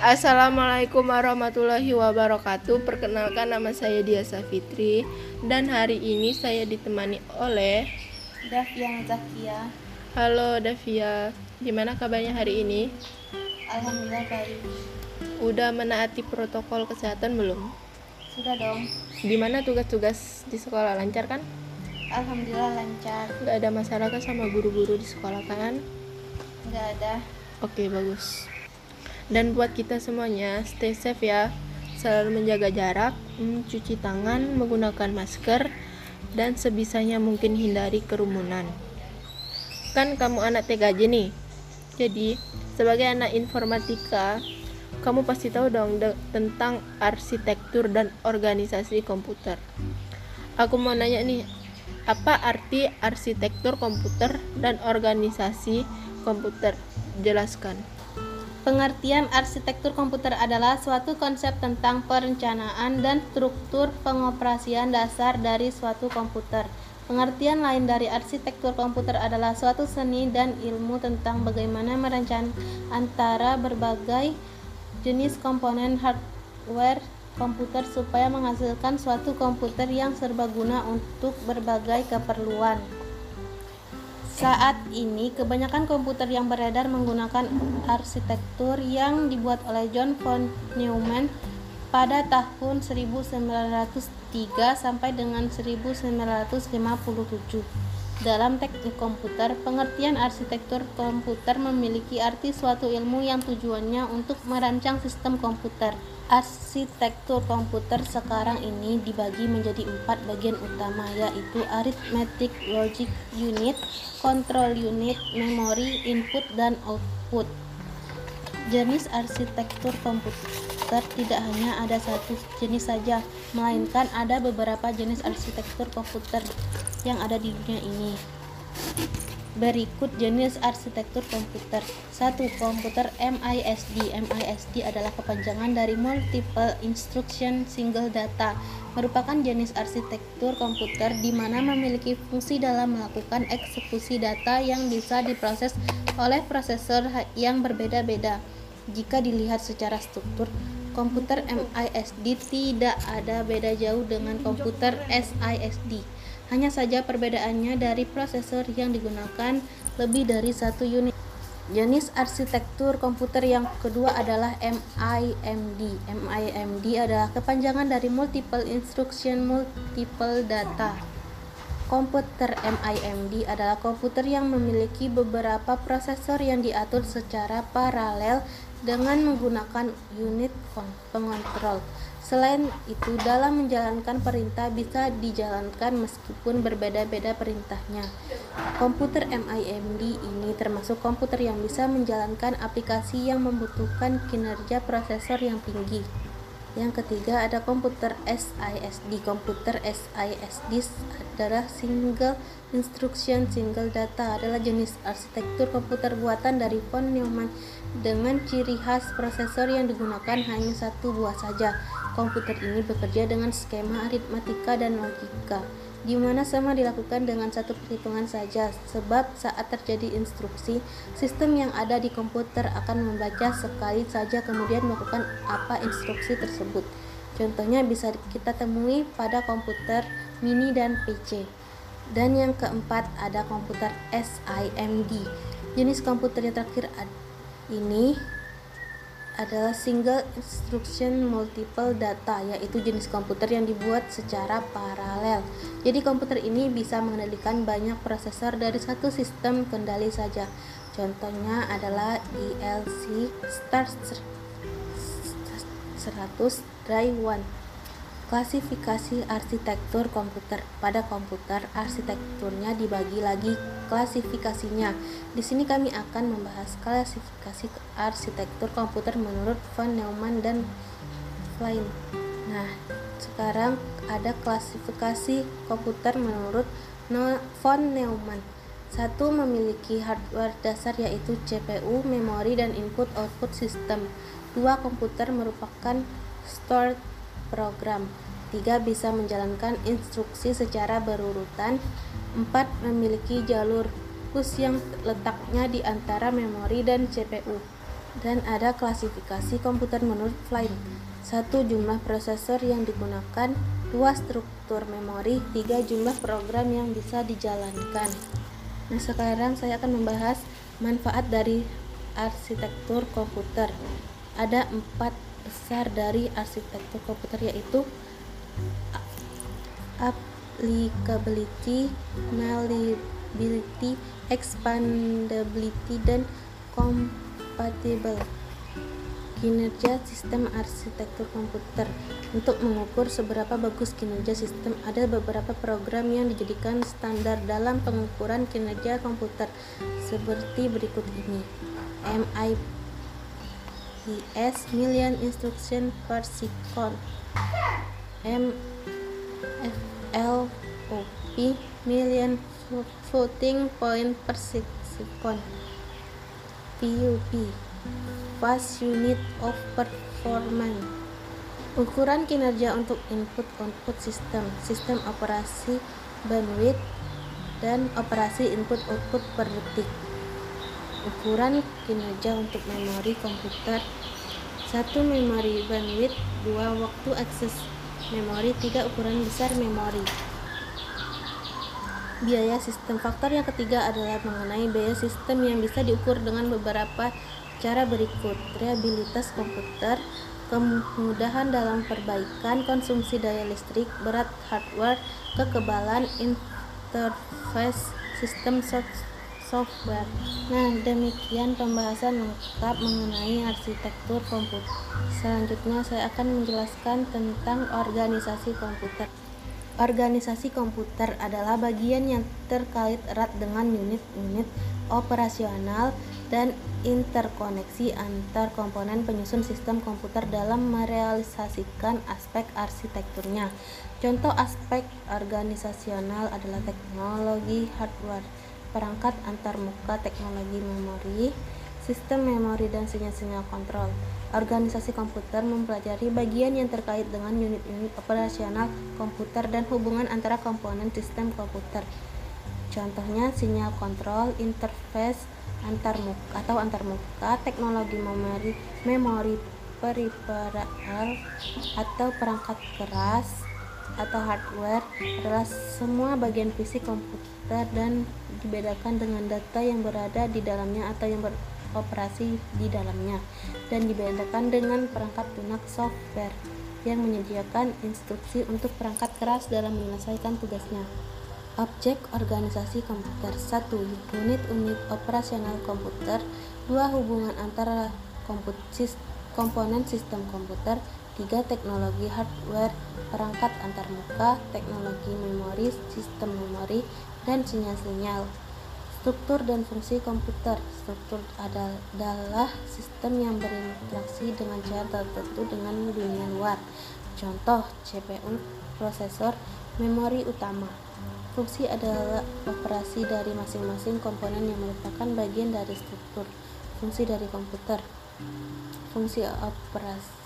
Assalamualaikum warahmatullahi wabarakatuh. Perkenalkan nama saya Dia Safitri dan hari ini saya ditemani oleh Davian Zakia. Halo Davia. Gimana kabarnya hari ini? Alhamdulillah baik. Udah menaati protokol kesehatan belum? Sudah dong. Gimana tugas-tugas di sekolah lancar kan? Alhamdulillah lancar. Gak ada masalah kan sama guru-guru di sekolah kan? Nggak ada. Oke, bagus. Dan buat kita semuanya, stay safe ya. Selalu menjaga jarak, mencuci tangan, menggunakan masker, dan sebisanya mungkin hindari kerumunan. Kan kamu anak TKJ nih. Jadi, sebagai anak informatika, kamu pasti tahu dong tentang arsitektur dan organisasi komputer. Aku mau nanya nih, apa arti arsitektur komputer dan organisasi komputer? Jelaskan. Pengertian arsitektur komputer adalah suatu konsep tentang perencanaan dan struktur pengoperasian dasar dari suatu komputer. Pengertian lain dari arsitektur komputer adalah suatu seni dan ilmu tentang bagaimana merancang antara berbagai jenis komponen hardware komputer supaya menghasilkan suatu komputer yang serbaguna untuk berbagai keperluan. Saat ini, kebanyakan komputer yang beredar menggunakan arsitektur yang dibuat oleh John von Neumann pada tahun 1903 sampai dengan 1957. Dalam teknik komputer, pengertian arsitektur komputer memiliki arti suatu ilmu yang tujuannya untuk merancang sistem komputer. Arsitektur komputer sekarang ini dibagi menjadi empat bagian utama yaitu arithmetic logic unit, control unit, memory, input, dan output. Jenis arsitektur komputer tidak hanya ada satu jenis saja, melainkan ada beberapa jenis arsitektur komputer yang ada di dunia ini. Berikut jenis arsitektur komputer. 1. Komputer MISD. MISD adalah kepanjangan dari Multiple Instruction Single Data. Merupakan jenis arsitektur komputer di mana memiliki fungsi dalam melakukan eksekusi data yang bisa diproses oleh prosesor yang berbeda-beda. Jika dilihat secara struktur, komputer MISD tidak ada beda jauh dengan komputer SISD. Hanya saja perbedaannya dari prosesor yang digunakan lebih dari satu unit. Jenis arsitektur komputer yang kedua adalah MIMD. MIMD adalah kepanjangan dari Multiple Instruction Multiple Data. Komputer MIMD adalah komputer yang memiliki beberapa prosesor yang diatur secara paralel dengan menggunakan unit pengontrol. Selain itu, dalam menjalankan perintah bisa dijalankan meskipun berbeda-beda perintahnya. Komputer MIMD ini termasuk komputer yang bisa menjalankan aplikasi yang membutuhkan kinerja prosesor yang tinggi. Yang ketiga ada komputer SISD. Komputer SISD adalah Single Instruction Single Data adalah jenis arsitektur komputer buatan dari von Neumann dengan ciri khas prosesor yang digunakan hanya satu buah saja. Komputer ini bekerja dengan skema aritmatika dan logika, di mana sama dilakukan dengan satu perhitungan saja, sebab saat terjadi instruksi, sistem yang ada di komputer akan membaca sekali saja kemudian melakukan apa instruksi tersebut. Contohnya bisa kita temui pada komputer mini dan PC. Dan yang keempat ada komputer SIMD. Jenis komputer yang terakhir ini adalah single instruction multiple data yaitu jenis komputer yang dibuat secara paralel. Jadi komputer ini bisa mengendalikan banyak prosesor dari satu sistem kendali saja. Contohnya adalah ILC Star 100 Dry One. Klasifikasi arsitektur komputer. Pada komputer, arsitekturnya dibagi lagi klasifikasinya. Di sini kami akan membahas klasifikasi arsitektur komputer menurut von Neumann dan lain. Nah, sekarang ada klasifikasi komputer menurut von Neumann. Satu memiliki hardware dasar yaitu CPU, memori, dan input-output sistem. Dua komputer merupakan stored program. Tiga bisa menjalankan instruksi secara berurutan. Empat memiliki jalur push yang letaknya di antara memori dan CPU. Dan ada klasifikasi komputer menurut Flynn. Satu jumlah prosesor yang digunakan, dua struktur memori, tiga jumlah program yang bisa dijalankan. Nah, sekarang saya akan membahas manfaat dari arsitektur komputer. Ada empat besar dari arsitektur komputer yaitu applicability, malleability, expandability, dan compatible kinerja sistem arsitektur komputer. Untuk mengukur seberapa bagus kinerja sistem, ada beberapa program yang dijadikan standar dalam pengukuran kinerja komputer seperti berikut ini. MIPS Million Instruction per Second. MFLOP Million Floating Point per Second. PUP Fast Unit of Performance. Ukuran kinerja untuk input-output sistem, sistem operasi bandwidth, dan operasi input-output per detik. Ukuran kinerja untuk memori komputer. Satu memori bandwidth, dua waktu akses memori, tiga ukuran besar memori. Biaya sistem. Faktor yang ketiga adalah mengenai biaya sistem yang bisa diukur dengan beberapa cara berikut. Reliabilitas komputer kemudahan dalam perbaikan konsumsi daya listrik berat hardware kekebalan interface sistem software nah demikian pembahasan lengkap mengenai arsitektur komputer. Selanjutnya saya akan menjelaskan tentang organisasi komputer. Organisasi komputer adalah bagian yang terkait erat dengan unit-unit operasional dan interkoneksi antar komponen penyusun sistem komputer dalam merealisasikan aspek arsitekturnya. Contoh aspek organisasional adalah teknologi hardware, perangkat antarmuka teknologi memori, sistem memori dan sinyal-sinyal kontrol. Organisasi komputer mempelajari bagian yang terkait dengan unit-unit operasional komputer dan hubungan antara komponen sistem komputer. Contohnya sinyal kontrol, interface antarmuka atau antarmuka, teknologi memori, memori peripheral atau perangkat keras atau hardware adalah semua bagian fisik komputer dan dibedakan dengan data yang berada di dalamnya atau yang ber operasi di dalamnya dan dibedakan dengan perangkat lunak software yang menyediakan instruksi untuk perangkat keras dalam menyelesaikan tugasnya. Objek organisasi komputer 1. Unit-unit operasional komputer 2. Hubungan antara komponen sistem komputer 3. Teknologi hardware perangkat antarmuka, teknologi memori, sistem memori, dan sinyal-sinyal. Struktur dan fungsi komputer. Struktur adalah sistem yang berinteraksi dengan cara tertentu dengan dunia luar. Contoh, CPU, prosesor, memori utama. Fungsi adalah operasi dari masing-masing komponen yang merupakan bagian dari struktur. Fungsi dari komputer. Fungsi operasi.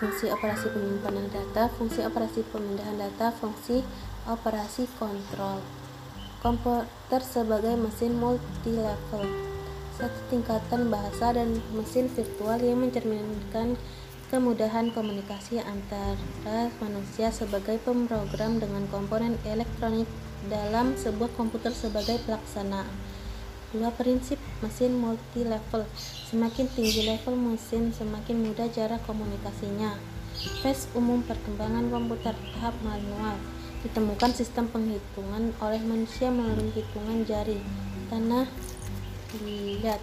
Fungsi operasi penyimpanan data, fungsi operasi pemindahan data, fungsi operasi kontrol komputer sebagai mesin multi-level, satu tingkatan bahasa dan mesin virtual yang mencerminkan kemudahan komunikasi antara manusia sebagai pemrogram dengan komponen elektronik dalam sebuah komputer sebagai pelaksana. Dua prinsip mesin multi-level. Semakin tinggi level mesin, semakin mudah cara komunikasinya. Fase umum perkembangan komputer tahap manual ditemukan sistem penghitungan oleh manusia melalui hitungan jari. Tanah liat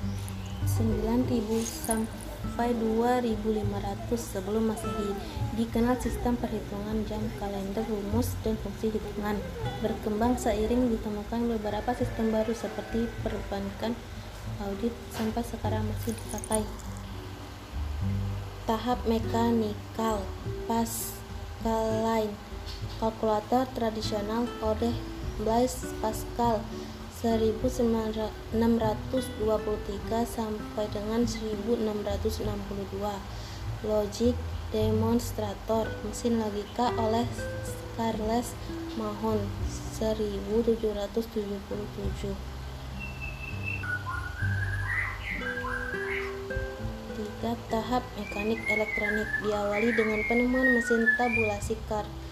9000 sampai 2500 sebelum masehi. Dikenal sistem perhitungan jam kalender rumus dan fungsi hitungan. Berkembang seiring ditemukan beberapa sistem baru seperti perbankan audit sampai sekarang masih dipakai. Tahap mekanikal Pascaline kalkulator tradisional oleh Blaise Pascal 1623 sampai dengan 1662 Logic Demonstrator mesin logika oleh Charles Mahon 1777 Tiga tahap mekanik elektronik diawali dengan penemuan mesin tabulasi kartu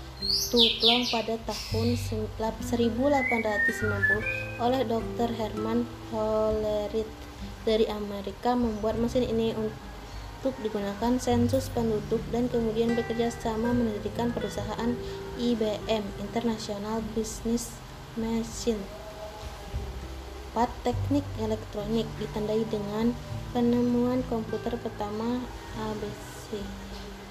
plong pada tahun 1890 oleh Dr. Herman Hollerith dari Amerika membuat mesin ini untuk digunakan sensus penduduk dan kemudian bekerja sama mendirikan perusahaan IBM International Business Machine. 4. Teknik elektronik ditandai dengan penemuan komputer pertama ABC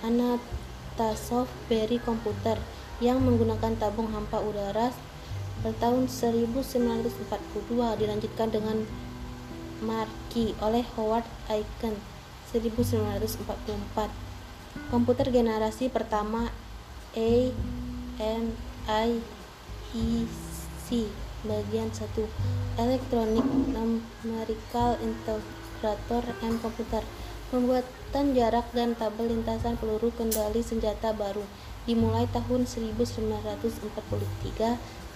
Anatasov Berry komputer yang menggunakan tabung hampa udara pada tahun 1942 dilanjutkan dengan Marquee oleh Howard Aiken 1944 komputer generasi pertama ANIEC Bagian 1 Elektronik Numerical Integrator and Computer Pembuatan jarak dan tabel lintasan peluru kendali senjata baru dimulai tahun 1943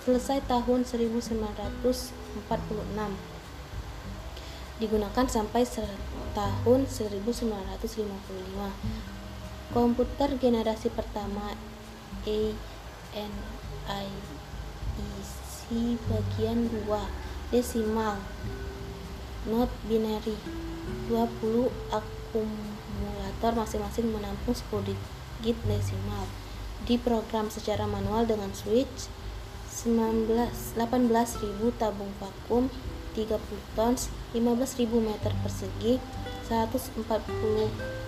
selesai tahun 1946 digunakan sampai tahun 1955 komputer generasi pertama ANIEC bagian 2 desimal. Not binary. 20 akumulator masing-masing menampung 10 digit desimal diprogram secara manual dengan switch 19 18.000 tabung vakum 30 tons 15.000 meter persegi 140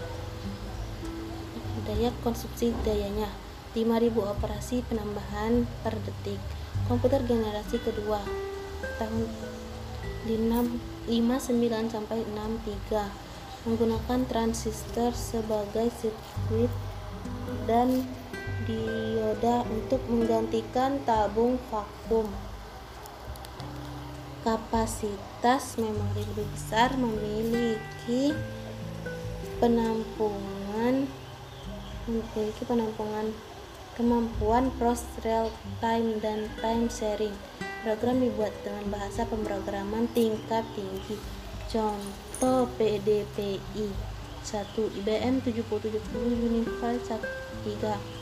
daya konsumsi dayanya 5000 operasi penambahan per detik. Komputer generasi kedua tahun 59 sampai 63 menggunakan transistor sebagai sirkuit dan dioda untuk menggantikan tabung vakum kapasitas memori lebih besar memiliki penampungan memiliki penampungan Kemampuan cross real time dan time sharing. Program dibuat dengan bahasa pemrograman tingkat tinggi. Contoh PDPI 1 IBM 7070 Unify 3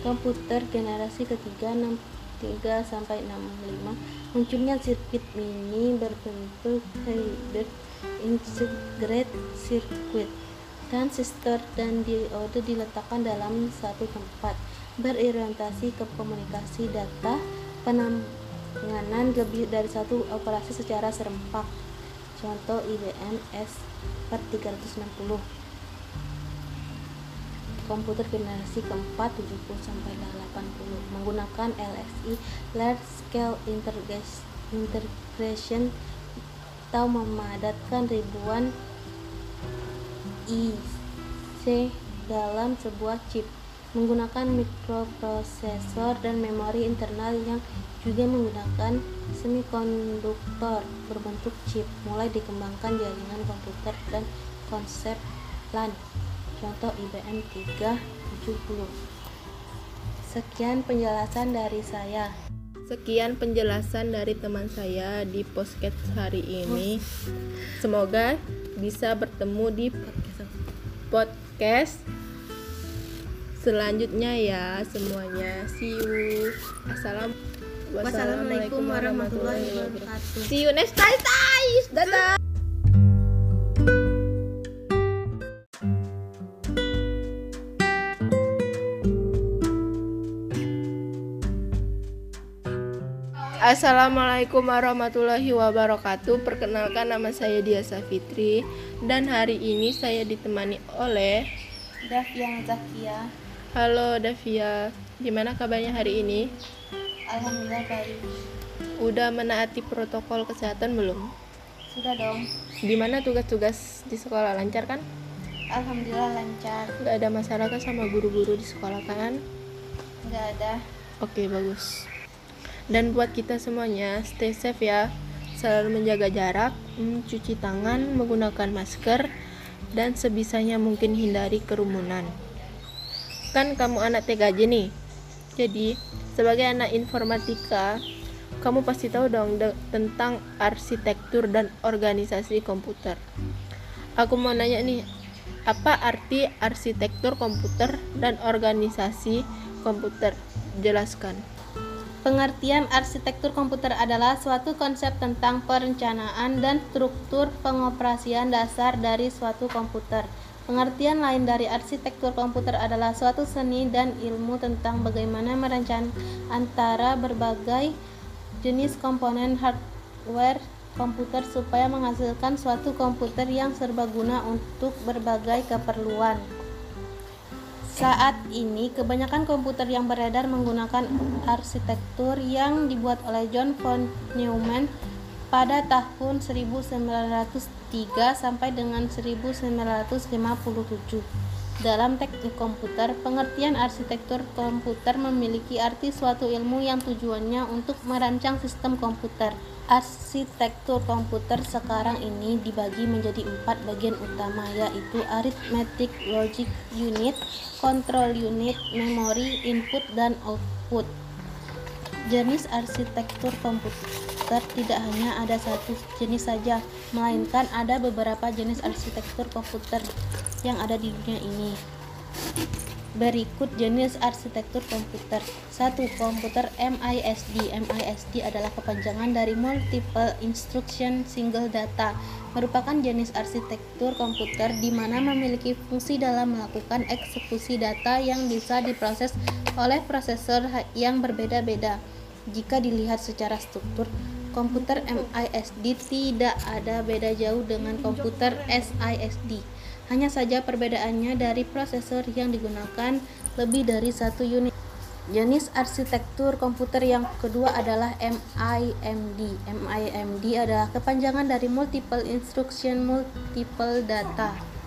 komputer generasi ketiga 63 sampai 65 munculnya sirkuit mini berbentuk hybrid integrated circuit transistor dan diode diletakkan dalam satu tempat berorientasi ke komunikasi data penanganan lebih dari satu operasi secara serempak. Contoh IBM S per 360 komputer generasi keempat 70 sampai 80 menggunakan LSI large scale integration atau memadatkan ribuan IC dalam sebuah chip menggunakan mikroprosesor dan memori internal yang juga menggunakan semikonduktor berbentuk chip mulai dikembangkan jaringan komputer dan konsep LAN contoh IBM 370 sekian penjelasan dari saya. Sekian penjelasan dari teman saya di podcast hari ini. Semoga bisa bertemu di podcast selanjutnya ya semuanya. See you. Assalam wassalamualaikum warahmatullahi wabarakatuh. See you next time guys. Dadah Assalamualaikum warahmatullahi wabarakatuh Perkenalkan nama saya Dia Safitri Dan hari ini saya ditemani oleh Davian Zakia Halo Davia, gimana kabarnya hari ini? Alhamdulillah baik. Udah menaati protokol kesehatan belum? Sudah dong. Gimana tugas-tugas di sekolah lancar kan? Alhamdulillah lancar. Gak ada masalah kan sama guru-guru di sekolah kan? Gak ada. Oke bagus. Dan buat kita semuanya, stay safe ya. Selalu menjaga jarak, mencuci tangan, menggunakan masker, dan sebisanya mungkin hindari kerumunan kan kamu anak TKJ nih jadi sebagai anak informatika kamu pasti tahu dong tentang arsitektur dan organisasi komputer aku mau nanya nih Apa arti arsitektur komputer dan organisasi komputer? Jelaskan. Pengertian arsitektur komputer adalah suatu konsep tentang perencanaan dan struktur pengoperasian dasar dari suatu komputer. Pengertian lain dari arsitektur komputer adalah suatu seni dan ilmu tentang bagaimana merancang antara berbagai jenis komponen hardware komputer supaya menghasilkan suatu komputer yang serbaguna untuk berbagai keperluan. Saat ini, kebanyakan komputer yang beredar menggunakan arsitektur yang dibuat oleh John von Neumann pada tahun 1903 sampai dengan 1957. Dalam teknik komputer, pengertian arsitektur komputer memiliki arti suatu ilmu yang tujuannya untuk merancang sistem komputer. Arsitektur komputer sekarang ini dibagi menjadi empat bagian utama yaitu arithmetic logic unit, control unit, memory, input, dan output. Jenis arsitektur komputer tidak hanya ada satu jenis saja, melainkan ada beberapa jenis arsitektur komputer yang ada di dunia ini. Berikut jenis arsitektur komputer. 1. Komputer MISD. MISD adalah kepanjangan dari Multiple Instruction Single Data. Merupakan jenis arsitektur komputer di mana memiliki fungsi dalam melakukan eksekusi data yang bisa diproses oleh prosesor yang berbeda-beda. Jika dilihat secara struktur, komputer MISD tidak ada beda jauh dengan komputer SISD hanya saja perbedaannya dari prosesor yang digunakan lebih dari satu unit. Jenis arsitektur komputer yang kedua adalah MIMD. MIMD adalah kepanjangan dari Multiple Instruction Multiple Data.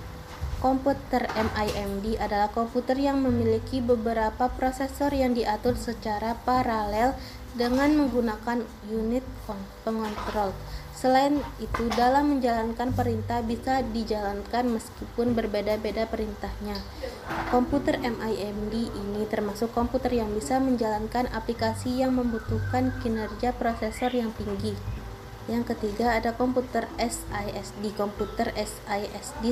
Komputer MIMD adalah komputer yang memiliki beberapa prosesor yang diatur secara paralel dengan menggunakan unit pengontrol. Selain itu, dalam menjalankan perintah bisa dijalankan meskipun berbeda-beda perintahnya. Komputer MIMD ini termasuk komputer yang bisa menjalankan aplikasi yang membutuhkan kinerja prosesor yang tinggi. Yang ketiga ada komputer SISD. Komputer SISD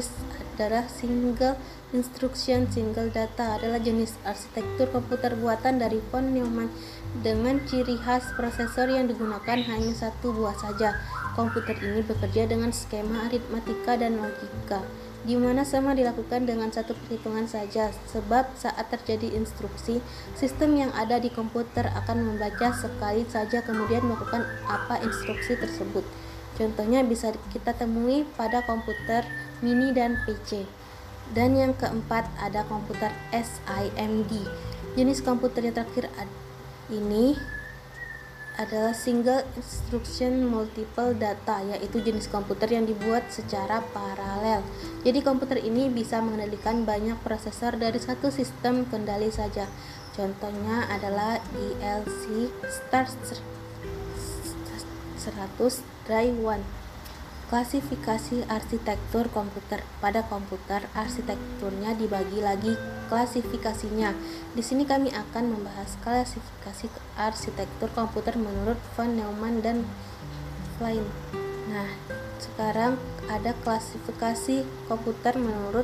adalah single instruction single data adalah jenis arsitektur komputer buatan dari von Neumann dengan ciri khas prosesor yang digunakan hanya satu buah saja. Komputer ini bekerja dengan skema aritmatika dan logika, di mana sama dilakukan dengan satu perhitungan saja, sebab saat terjadi instruksi, sistem yang ada di komputer akan membaca sekali saja kemudian melakukan apa instruksi tersebut. Contohnya bisa kita temui pada komputer mini dan PC. Dan yang keempat ada komputer SIMD. Jenis komputer yang terakhir ini adalah single instruction multiple data yaitu jenis komputer yang dibuat secara paralel. Jadi komputer ini bisa mengendalikan banyak prosesor dari satu sistem kendali saja. Contohnya adalah ILC Star 100 Dry One. Klasifikasi arsitektur komputer. Pada komputer, arsitekturnya dibagi lagi klasifikasinya. Di sini kami akan membahas klasifikasi arsitektur komputer menurut von Neumann dan Klein. Nah, sekarang ada klasifikasi komputer menurut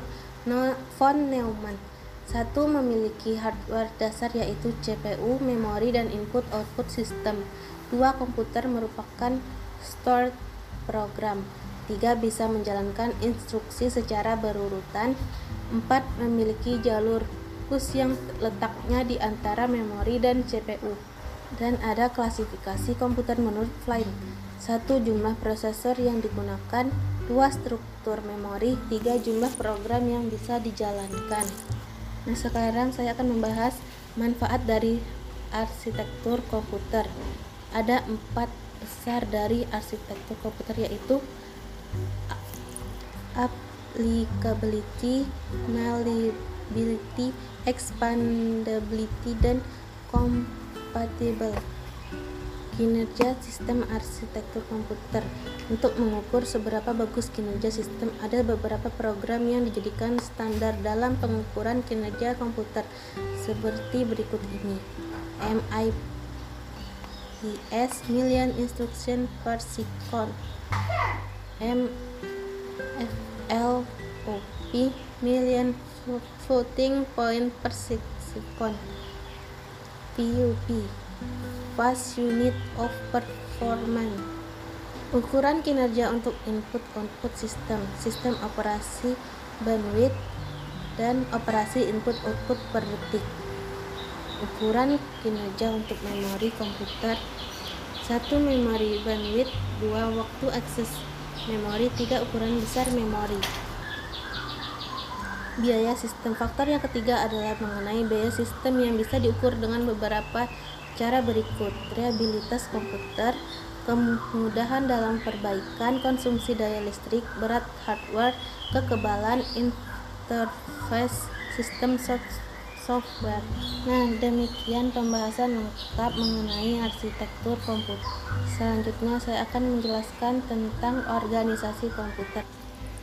von Neumann. Satu memiliki hardware dasar yaitu CPU, memori, dan input-output sistem. Dua komputer merupakan stored program. 3. Bisa menjalankan instruksi secara berurutan. 4. Memiliki jalur push yang letaknya di antara memori dan CPU. Dan ada klasifikasi komputer menurut Flynn. 1. Jumlah prosesor yang digunakan 2. Struktur memori 3. Jumlah program yang bisa dijalankan Nah sekarang saya akan membahas manfaat dari arsitektur komputer Ada empat besar dari arsitektur komputer yaitu applicability, malleability, expandability, dan compatible. Kinerja sistem arsitektur komputer Untuk mengukur seberapa bagus kinerja sistem, ada beberapa program yang dijadikan standar dalam pengukuran kinerja komputer seperti berikut ini. MIP is million instruction per second MFLO MFP million floating point per second PUP fast unit of performance. Ukuran kinerja untuk input-output sistem sistem operasi bandwidth dan operasi input-output per detik ukuran kinerja untuk memori komputer. Satu memori bandwidth dua waktu akses memori tiga ukuran besar memori. Biaya sistem. Faktor yang ketiga adalah mengenai biaya sistem yang bisa diukur dengan beberapa cara berikut. Reliabilitas komputer kemudahan dalam perbaikan konsumsi daya listrik berat hardware kekebalan interface sistem software nah demikian pembahasan lengkap mengenai arsitektur komputer. Selanjutnya saya akan menjelaskan tentang organisasi komputer.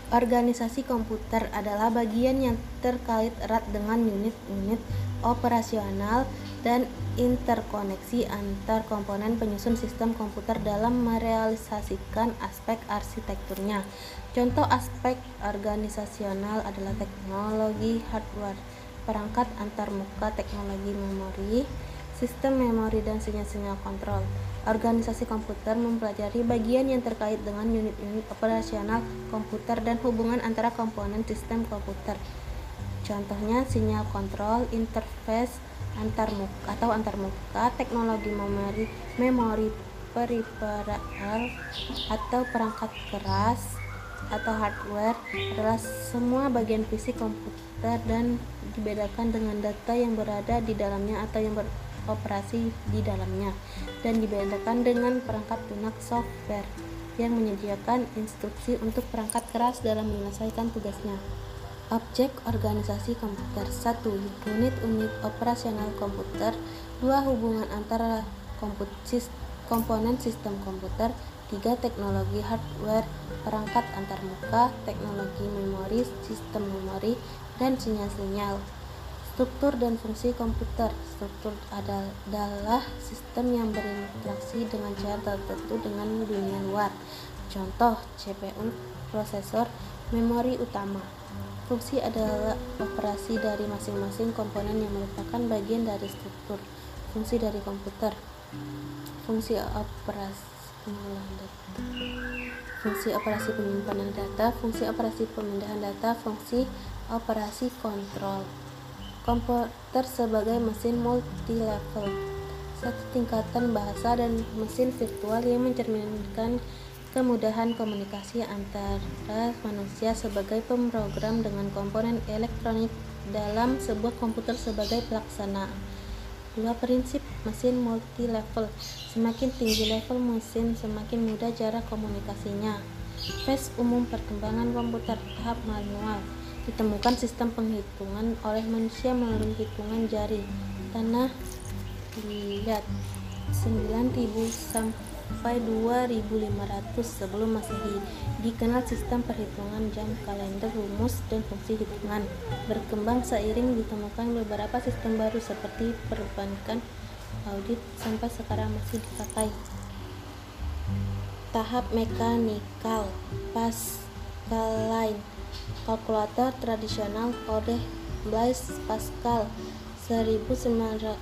Organisasi komputer adalah bagian yang terkait erat dengan unit-unit operasional dan interkoneksi antar komponen penyusun sistem komputer dalam merealisasikan aspek arsitekturnya. Contoh aspek organisasional adalah teknologi hardware, perangkat antarmuka teknologi memori, sistem memori dan sinyal-sinyal kontrol. Organisasi komputer mempelajari bagian yang terkait dengan unit-unit operasional komputer dan hubungan antara komponen sistem komputer. Contohnya sinyal kontrol, interface antarmuka atau antarmuka, teknologi memori, memori peripheral atau perangkat keras atau hardware adalah semua bagian fisik komputer dan dibedakan dengan data yang berada di dalamnya atau yang ber operasi di dalamnya dan dibedakan dengan perangkat lunak software yang menyediakan instruksi untuk perangkat keras dalam menyelesaikan tugasnya. Objek organisasi komputer 1. Unit-unit operasional komputer 2. Hubungan antara komponen sistem komputer 3. Teknologi hardware perangkat antarmuka, teknologi memori, sistem memori, dan sinyal-sinyal. Struktur dan fungsi komputer. Struktur adalah sistem yang berinteraksi dengan cara tertentu dengan dunia luar. Contoh, CPU, prosesor, memori utama. Fungsi adalah operasi dari masing-masing komponen yang merupakan bagian dari struktur. Fungsi dari komputer. Fungsi operasi pengolahan data. Fungsi operasi penyimpanan data, fungsi operasi pemindahan data, fungsi operasi kontrol komputer sebagai mesin multi-level, satu tingkatan bahasa dan mesin virtual yang mencerminkan kemudahan komunikasi antara manusia sebagai pemrogram dengan komponen elektronik dalam sebuah komputer sebagai pelaksana. Dua prinsip mesin multi-level. Semakin tinggi level mesin, semakin mudah cara komunikasinya. Fase umum perkembangan komputer tahap manual ditemukan sistem penghitungan oleh manusia melalui hitungan jari tanah liat 9000 sampai 2500 sebelum masehi. Dikenal sistem perhitungan jam kalender rumus dan fungsi hitungan. Berkembang seiring ditemukan beberapa sistem baru seperti perbankan audit sampai sekarang masih dipakai. Tahap mekanikal Pascaline kalkulator tradisional oleh Blaise Pascal 1623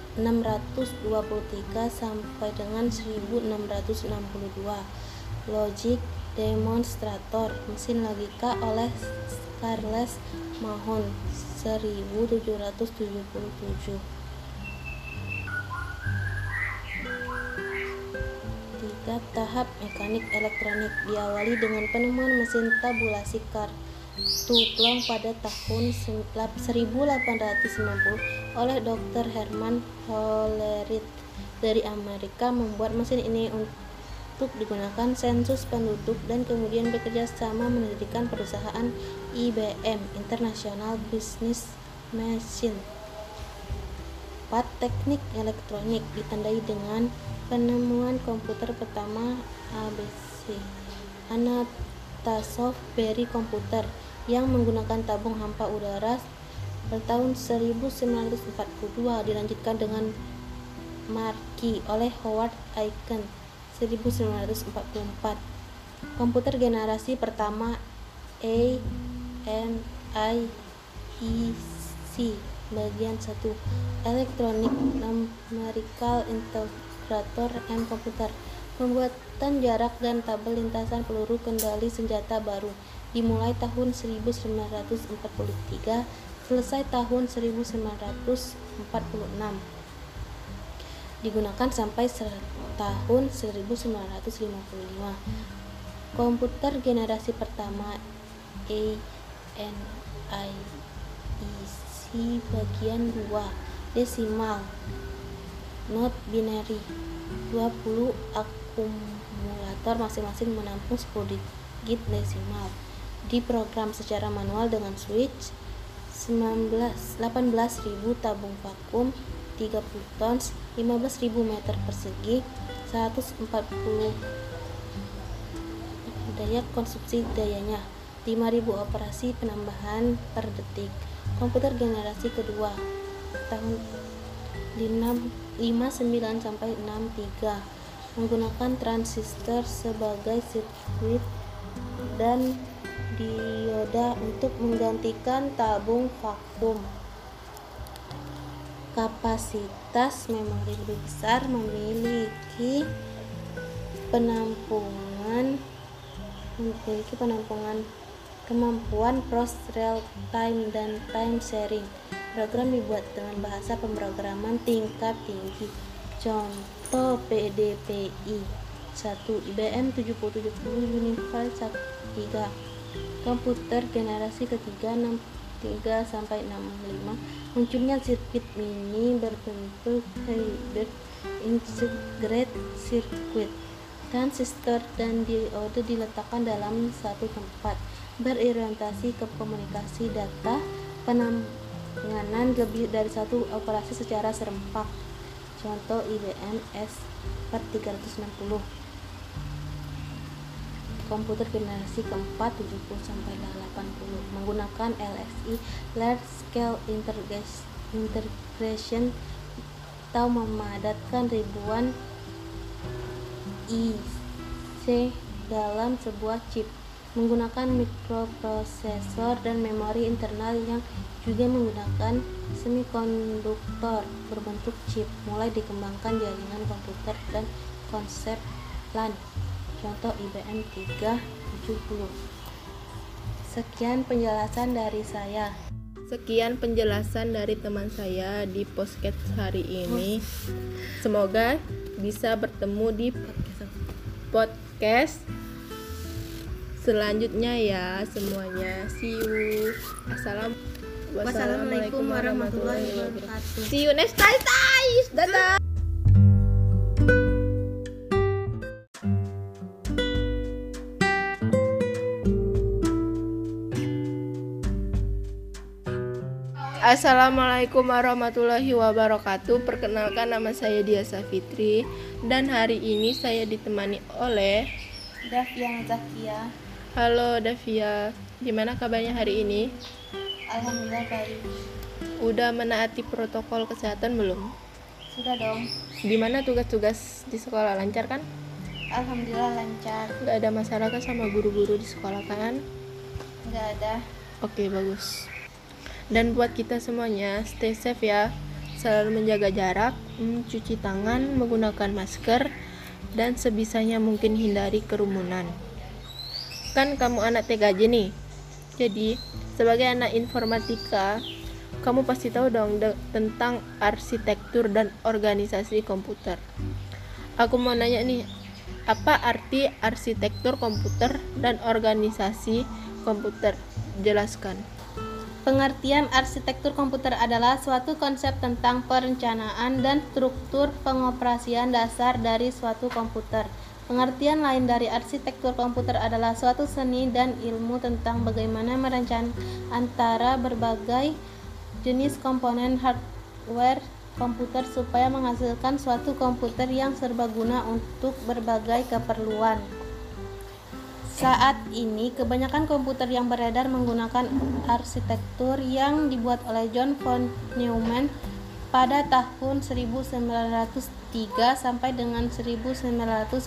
sampai dengan 1662 Logic Demonstrator mesin logika oleh Charles Mahon 1777 Tiga tahap mekanik elektronik diawali dengan penemuan mesin tabulasi kart Tuplong pada tahun 1890 oleh Dr. Herman Hollerith dari Amerika membuat mesin ini untuk digunakan sensus penduduk dan kemudian bekerja sama mendirikan perusahaan IBM International Business Machine. Empat teknik elektronik ditandai dengan penemuan komputer pertama ABC. Anatasov Berry komputer yang menggunakan tabung hampa udara pada tahun 1942 dilanjutkan dengan Marquis oleh Howard Aiken 1944 komputer generasi pertama AMD IEC Bagian 1 Electronic Numerical Integrator and Computer Pembuatan jarak dan tabel lintasan peluru kendali senjata baru dimulai tahun 1943 selesai tahun 1946 digunakan sampai tahun 1955 komputer generasi pertama ANIC bagian 2 desimal. Not binary. 20 akumulator masing-masing menampung 10 digit desimal. Diprogram secara manual dengan switch 19 18.000 tabung vakum 30 tons 15.000 meter persegi 140 daya konsumsi dayanya 5000 operasi penambahan per detik. Komputer generasi kedua tahun 59 sampai 63 menggunakan transistor sebagai sirkuit dan dioda untuk menggantikan tabung vakum. Kapasitas memori lebih besar memiliki penampungan memiliki penampungan kemampuan cross real time dan time sharing. Program dibuat dengan bahasa pemrograman tingkat tinggi. Contoh PDPI 1 IBM 7070 Unified 3 komputer generasi ketiga 63 sampai 65 Munculnya sirkuit mini berbentuk hybrid integrated circuit. Transistor dan diode diletakkan dalam satu tempat, berorientasi ke komunikasi data, penanganan lebih dari satu operasi secara serempak. Contoh IBM S per 360 komputer generasi keempat 70 sampai 80 menggunakan LSI Large Scale Integration atau memadatkan ribuan IC dalam sebuah chip menggunakan mikroprosesor dan memori internal yang juga menggunakan semikonduktor berbentuk chip mulai dikembangkan jaringan komputer dan konsep LAN contoh IBM 370 sekian penjelasan dari saya Sekian penjelasan dari teman saya di podcast hari ini. Semoga bisa bertemu di podcast selanjutnya ya semuanya. See you. Assalam. Wassalamualaikum warahmatullahi wabarakatuh. See you next time, guys. Dadah. Assalamualaikum warahmatullahi wabarakatuh. Perkenalkan nama saya Diasa Fitri Dan hari ini saya ditemani oleh Davian Zakia. Halo Davia. Gimana kabarnya hari ini? Alhamdulillah baik. Udah menaati protokol kesehatan belum? sudah dong. Gimana tugas-tugas di sekolah? Lancar kan? Alhamdulillah lancar. Gak ada masalah kan sama guru-guru di sekolah kan? nggak ada. Oke bagus dan buat kita semuanya stay safe ya. Selalu menjaga jarak mencuci tangan menggunakan masker dan sebisanya mungkin hindari kerumunan. Kan kamu anak TKJ nih. Jadi sebagai anak informatika kamu pasti tahu dong tentang arsitektur dan organisasi komputer. Aku mau nanya nih apa arti arsitektur komputer dan organisasi komputer? Jelaskan Pengertian arsitektur komputer adalah suatu konsep tentang perencanaan dan struktur pengoperasian dasar dari suatu komputer. Pengertian lain dari arsitektur komputer adalah suatu seni dan ilmu tentang bagaimana merancang antara berbagai jenis komponen hardware komputer supaya menghasilkan suatu komputer yang serbaguna untuk berbagai keperluan. Saat ini, kebanyakan komputer yang beredar menggunakan arsitektur yang dibuat oleh John von Neumann pada tahun 1903 sampai dengan 1957.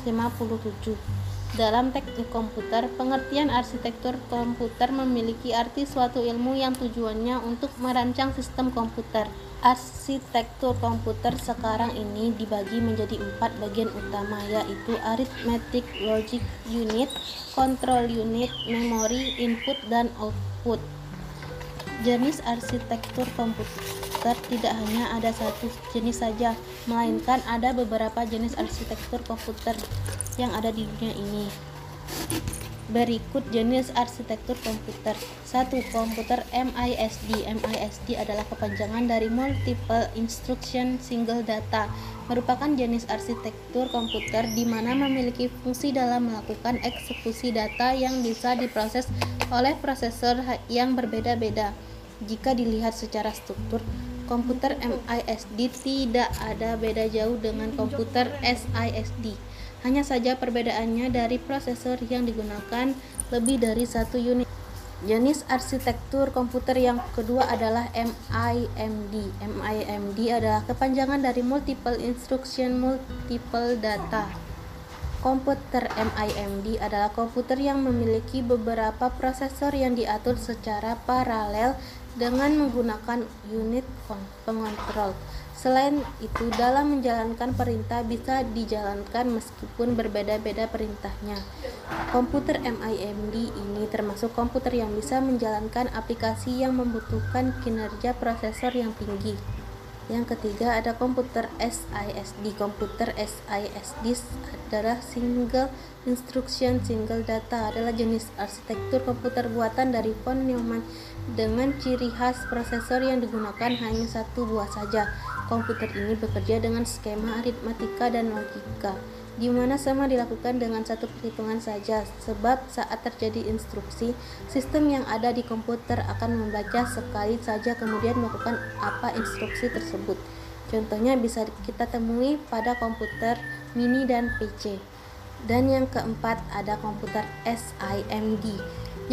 Dalam teknik komputer, pengertian arsitektur komputer memiliki arti suatu ilmu yang tujuannya untuk merancang sistem komputer. Arsitektur komputer sekarang ini dibagi menjadi empat bagian utama yaitu arithmetic logic unit, control unit, memory, input, dan output. Jenis arsitektur komputer tidak hanya ada satu jenis saja, melainkan ada beberapa jenis arsitektur komputer yang ada di dunia ini. Berikut jenis arsitektur komputer. 1. Komputer MISD. MISD adalah kepanjangan dari Multiple Instruction Single Data. Merupakan jenis arsitektur komputer di mana memiliki fungsi dalam melakukan eksekusi data yang bisa diproses oleh prosesor yang berbeda-beda. Jika dilihat secara struktur, komputer MISD tidak ada beda jauh dengan komputer SISD. Hanya saja perbedaannya dari prosesor yang digunakan lebih dari satu unit. Jenis arsitektur komputer yang kedua adalah MIMD. MIMD adalah kepanjangan dari Multiple Instruction Multiple Data. Komputer MIMD adalah komputer yang memiliki beberapa prosesor yang diatur secara paralel dengan menggunakan unit pengontrol. Selain itu, dalam menjalankan perintah bisa dijalankan meskipun berbeda-beda perintahnya. Komputer MIMD ini termasuk komputer yang bisa menjalankan aplikasi yang membutuhkan kinerja prosesor yang tinggi. Yang ketiga ada komputer SISD. Komputer SISD adalah single instruction single data adalah jenis arsitektur komputer buatan dari von Neumann dengan ciri khas prosesor yang digunakan hanya satu buah saja. Komputer ini bekerja dengan skema aritmatika dan logika, di mana semua dilakukan dengan satu perhitungan saja, sebab saat terjadi instruksi, sistem yang ada di komputer akan membaca sekali saja kemudian melakukan apa instruksi tersebut. Contohnya bisa kita temui pada komputer mini dan PC. Dan yang keempat ada komputer SIMD.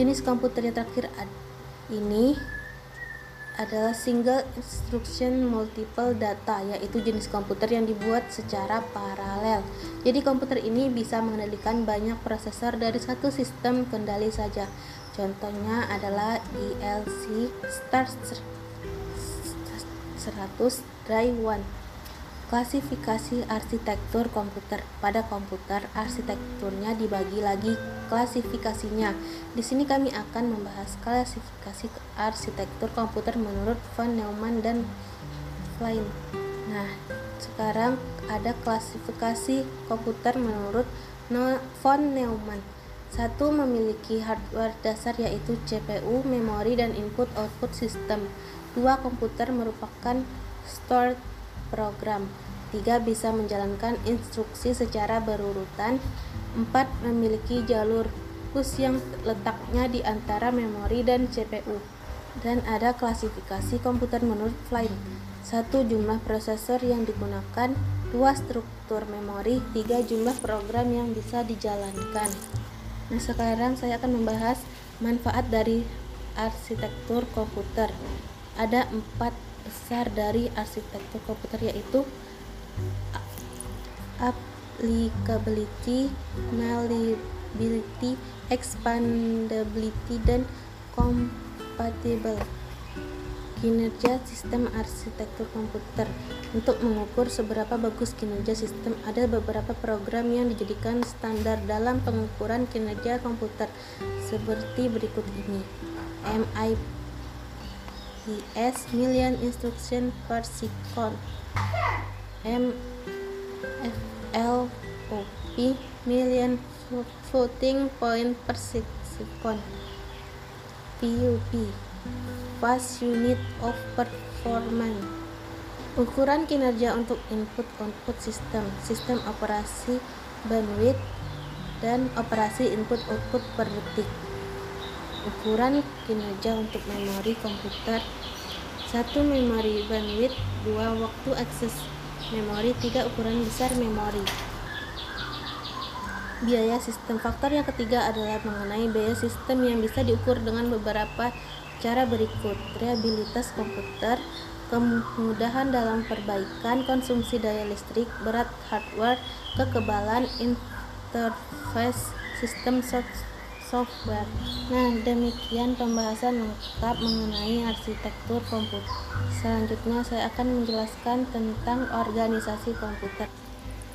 Jenis komputer yang terakhir ini adalah single instruction multiple data yaitu jenis komputer yang dibuat secara paralel. Jadi komputer ini bisa mengendalikan banyak prosesor dari satu sistem kendali saja. Contohnya adalah DLC Star 100 Dry One. Klasifikasi arsitektur komputer. Pada komputer, arsitekturnya dibagi lagi klasifikasinya. Di sini kami akan membahas klasifikasi arsitektur komputer menurut von Neumann dan Klein. Nah, sekarang ada klasifikasi komputer menurut von Neumann. Satu memiliki hardware dasar yaitu CPU, memori, dan input-output sistem. Dua komputer merupakan stored program. 3. Bisa menjalankan instruksi secara berurutan. 4. Memiliki jalur bus yang letaknya di antara memori dan CPU. Dan ada klasifikasi komputer menurut Flynn. 1. Jumlah prosesor yang digunakan. 2. Struktur memori. 3. Jumlah program yang bisa dijalankan. Nah, sekarang saya akan membahas manfaat dari arsitektur komputer. Ada empat besar dari arsitektur komputer yaitu applicability, malleability, expandability, dan compatible. Kinerja sistem arsitektur komputer Untuk mengukur seberapa bagus kinerja sistem, ada beberapa program yang dijadikan standar dalam pengukuran kinerja komputer seperti berikut ini. MIP is million instruction per second. MFLOP million floating point per second. PUP fast unit of performance. Ukuran kinerja untuk input-output sistem sistem operasi bandwidth dan operasi input-output per detik ukuran kinerja untuk memori komputer. Satu memori bandwidth dua waktu akses memori tiga ukuran besar memori. Biaya sistem. Faktor yang ketiga adalah mengenai biaya sistem yang bisa diukur dengan beberapa cara berikut. Reliabilitas komputer kemudahan dalam perbaikan konsumsi daya listrik berat hardware kekebalan interface sistem software. Nah, demikian pembahasan lengkap mengenai arsitektur komputer. Selanjutnya saya akan menjelaskan tentang organisasi komputer.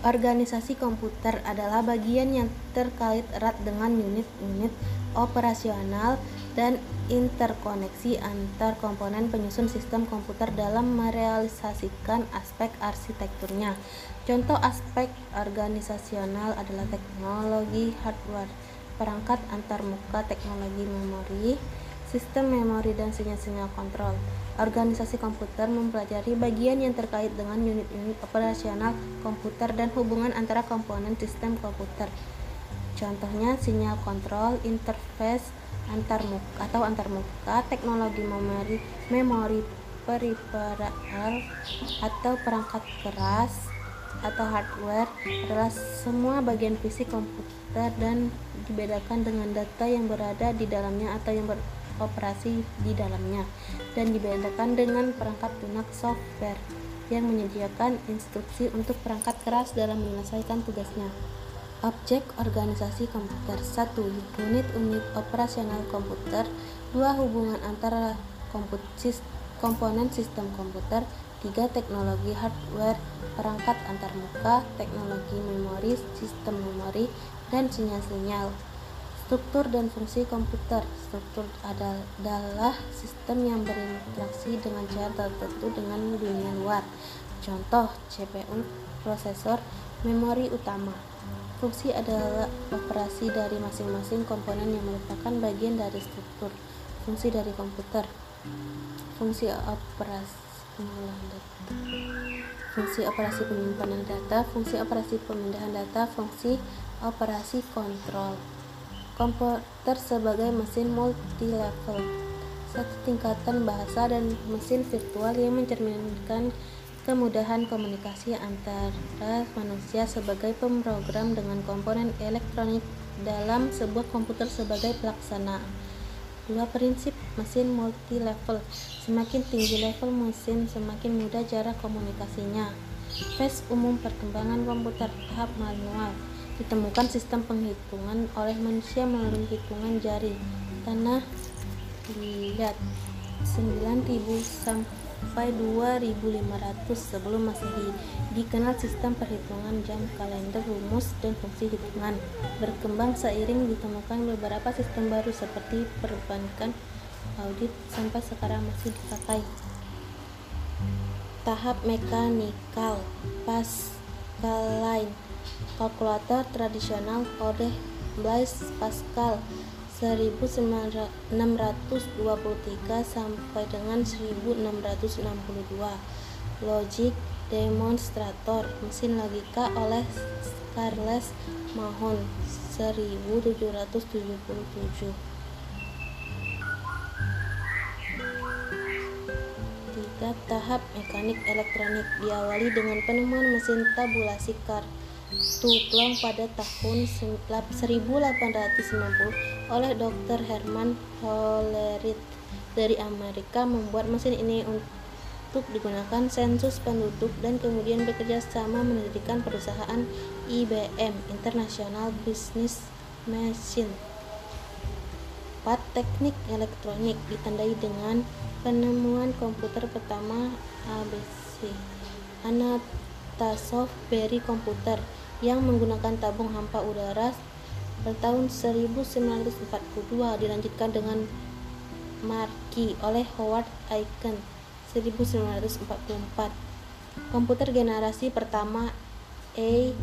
Organisasi komputer adalah bagian yang terkait erat dengan unit-unit operasional dan interkoneksi antar komponen penyusun sistem komputer dalam merealisasikan aspek arsitekturnya. Contoh aspek organisasional adalah teknologi hardware, perangkat antarmuka, teknologi memori, sistem memori dan sinyal-sinyal kontrol. Organisasi komputer mempelajari bagian yang terkait dengan unit-unit operasional komputer dan hubungan antara komponen sistem komputer. Contohnya sinyal kontrol, interface antarmuka atau antarmuka, teknologi memori, memori peripheral atau perangkat keras atau hardware adalah semua bagian fisik komputer dan dibedakan dengan data yang berada di dalamnya atau yang ber operasi di dalamnya dan dibedakan dengan perangkat lunak software yang menyediakan instruksi untuk perangkat keras dalam menyelesaikan tugasnya. Objek organisasi komputer 1. Unit-unit operasional komputer 2. Hubungan antara komponen sistem komputer 3. Teknologi hardware perangkat antarmuka, teknologi memori, sistem memori, dan sinyal-sinyal. Struktur dan fungsi komputer. Struktur adalah sistem yang berinteraksi dengan cara tertentu dengan dunia luar. Contoh, CPU, prosesor, memori utama. Fungsi adalah operasi dari masing-masing komponen yang merupakan bagian dari struktur. Fungsi dari komputer. Fungsi operasi pengolahan data. Fungsi operasi penyimpanan data, fungsi operasi pemindahan data, fungsi operasi kontrol komputer sebagai mesin multi-level, satu tingkatan bahasa dan mesin virtual yang mencerminkan kemudahan komunikasi antara manusia sebagai pemrogram dengan komponen elektronik dalam sebuah komputer sebagai pelaksana. Dua prinsip mesin multi-level. Semakin tinggi level mesin, semakin mudah cara komunikasinya. Fase umum perkembangan komputer tahap manual. Ditemukan sistem penghitungan oleh manusia melalui hitungan jari tanah liat 9000 sampai 2500 sebelum masehi. Dikenal sistem perhitungan jam kalender rumus dan fungsi hitungan. Berkembang seiring ditemukan beberapa sistem baru seperti perbankan audit sampai sekarang masih dipakai. Tahap mekanikal Pascaline kalkulator tradisional oleh Blaise Pascal 1623 sampai dengan 1662 Logic Demonstrator mesin logika oleh Charles Mahon 1777 Tahap mekanik elektronik diawali dengan penemuan mesin tabulasi kartu Tuplong pada tahun 1890 oleh Dr. Herman Hollerith dari Amerika membuat mesin ini untuk digunakan sensus penduduk dan kemudian bekerja sama mendirikan perusahaan IBM International Business Machine. 4. Teknik elektronik ditandai dengan penemuan komputer pertama ABC. Anastasov Berry komputer yang menggunakan tabung hampa udara pada tahun 1942 dilanjutkan dengan Marquis oleh Howard Aiken 1944 komputer generasi pertama ANIEC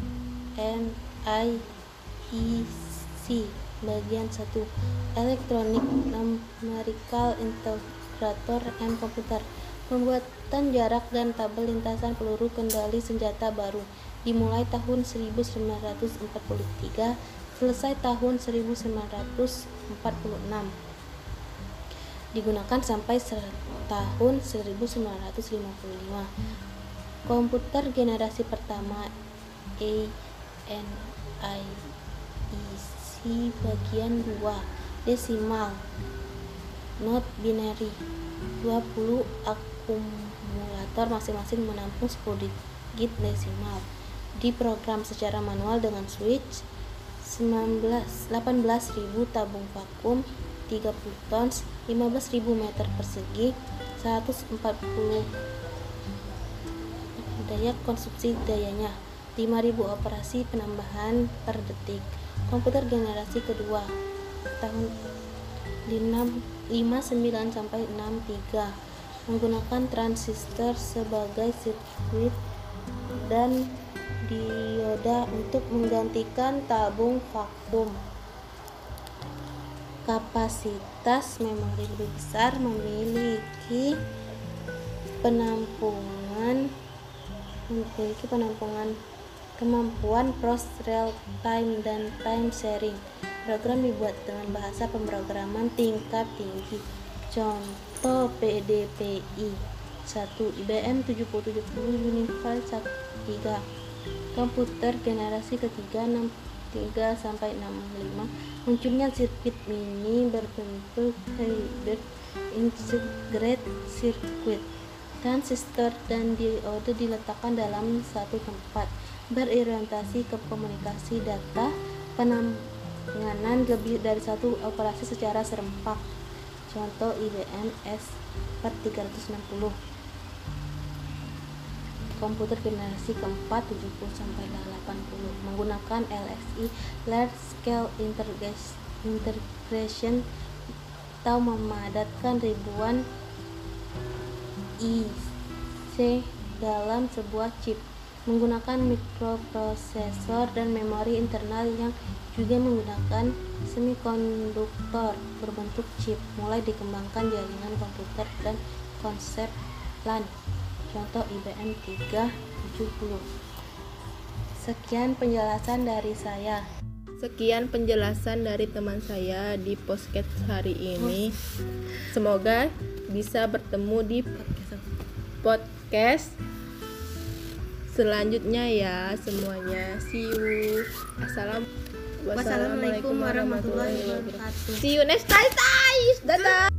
bagian 1 Electronic Numerical Integrator and Computer pembuatan jarak dan tabel lintasan peluru kendali senjata baru dimulai tahun 1943 selesai tahun 1946 digunakan sampai tahun 1955 komputer generasi pertama ANIEC bagian 2 desimal not binary. 20 akumulator masing-masing menampung 10 digit desimal. Diprogram secara manual dengan switch 19 18.000 tabung vakum 30 tons 15.000 meter persegi 140 daya konsumsi dayanya 5000 operasi penambahan per detik. Komputer generasi kedua tahun 59 sampai 63 menggunakan transistor sebagai sirkuit dan dioda untuk menggantikan tabung vakum. Kapasitas memori lebih besar memiliki penampungan memiliki penampungan kemampuan cross real time dan time sharing. Program dibuat dengan bahasa pemrograman tingkat tinggi. Contoh PDPI 1 IBM 7070 Unify 3 komputer generasi ketiga 63 sampai 65 munculnya sirkuit mini berbentuk hybrid integrated circuit transistor dan diode diletakkan dalam satu tempat. Berorientasi ke komunikasi data penanganan lebih dari satu operasi secara serempak. Contoh IBM S 360 komputer generasi keempat 70 sampai 80 menggunakan LSI large scale integration atau memadatkan ribuan IC dalam sebuah chip. Menggunakan mikroprosesor dan memori internal yang juga menggunakan semikonduktor berbentuk chip mulai dikembangkan jaringan komputer dan konsep LAN contoh IBM 370 sekian penjelasan dari saya Sekian penjelasan dari teman saya di podcast hari ini. Semoga bisa bertemu di podcast selanjutnya ya semuanya. See you. Assalam. Wassalamualaikum warahmatullahi wabarakatuh. See you next time. guys. Dadah.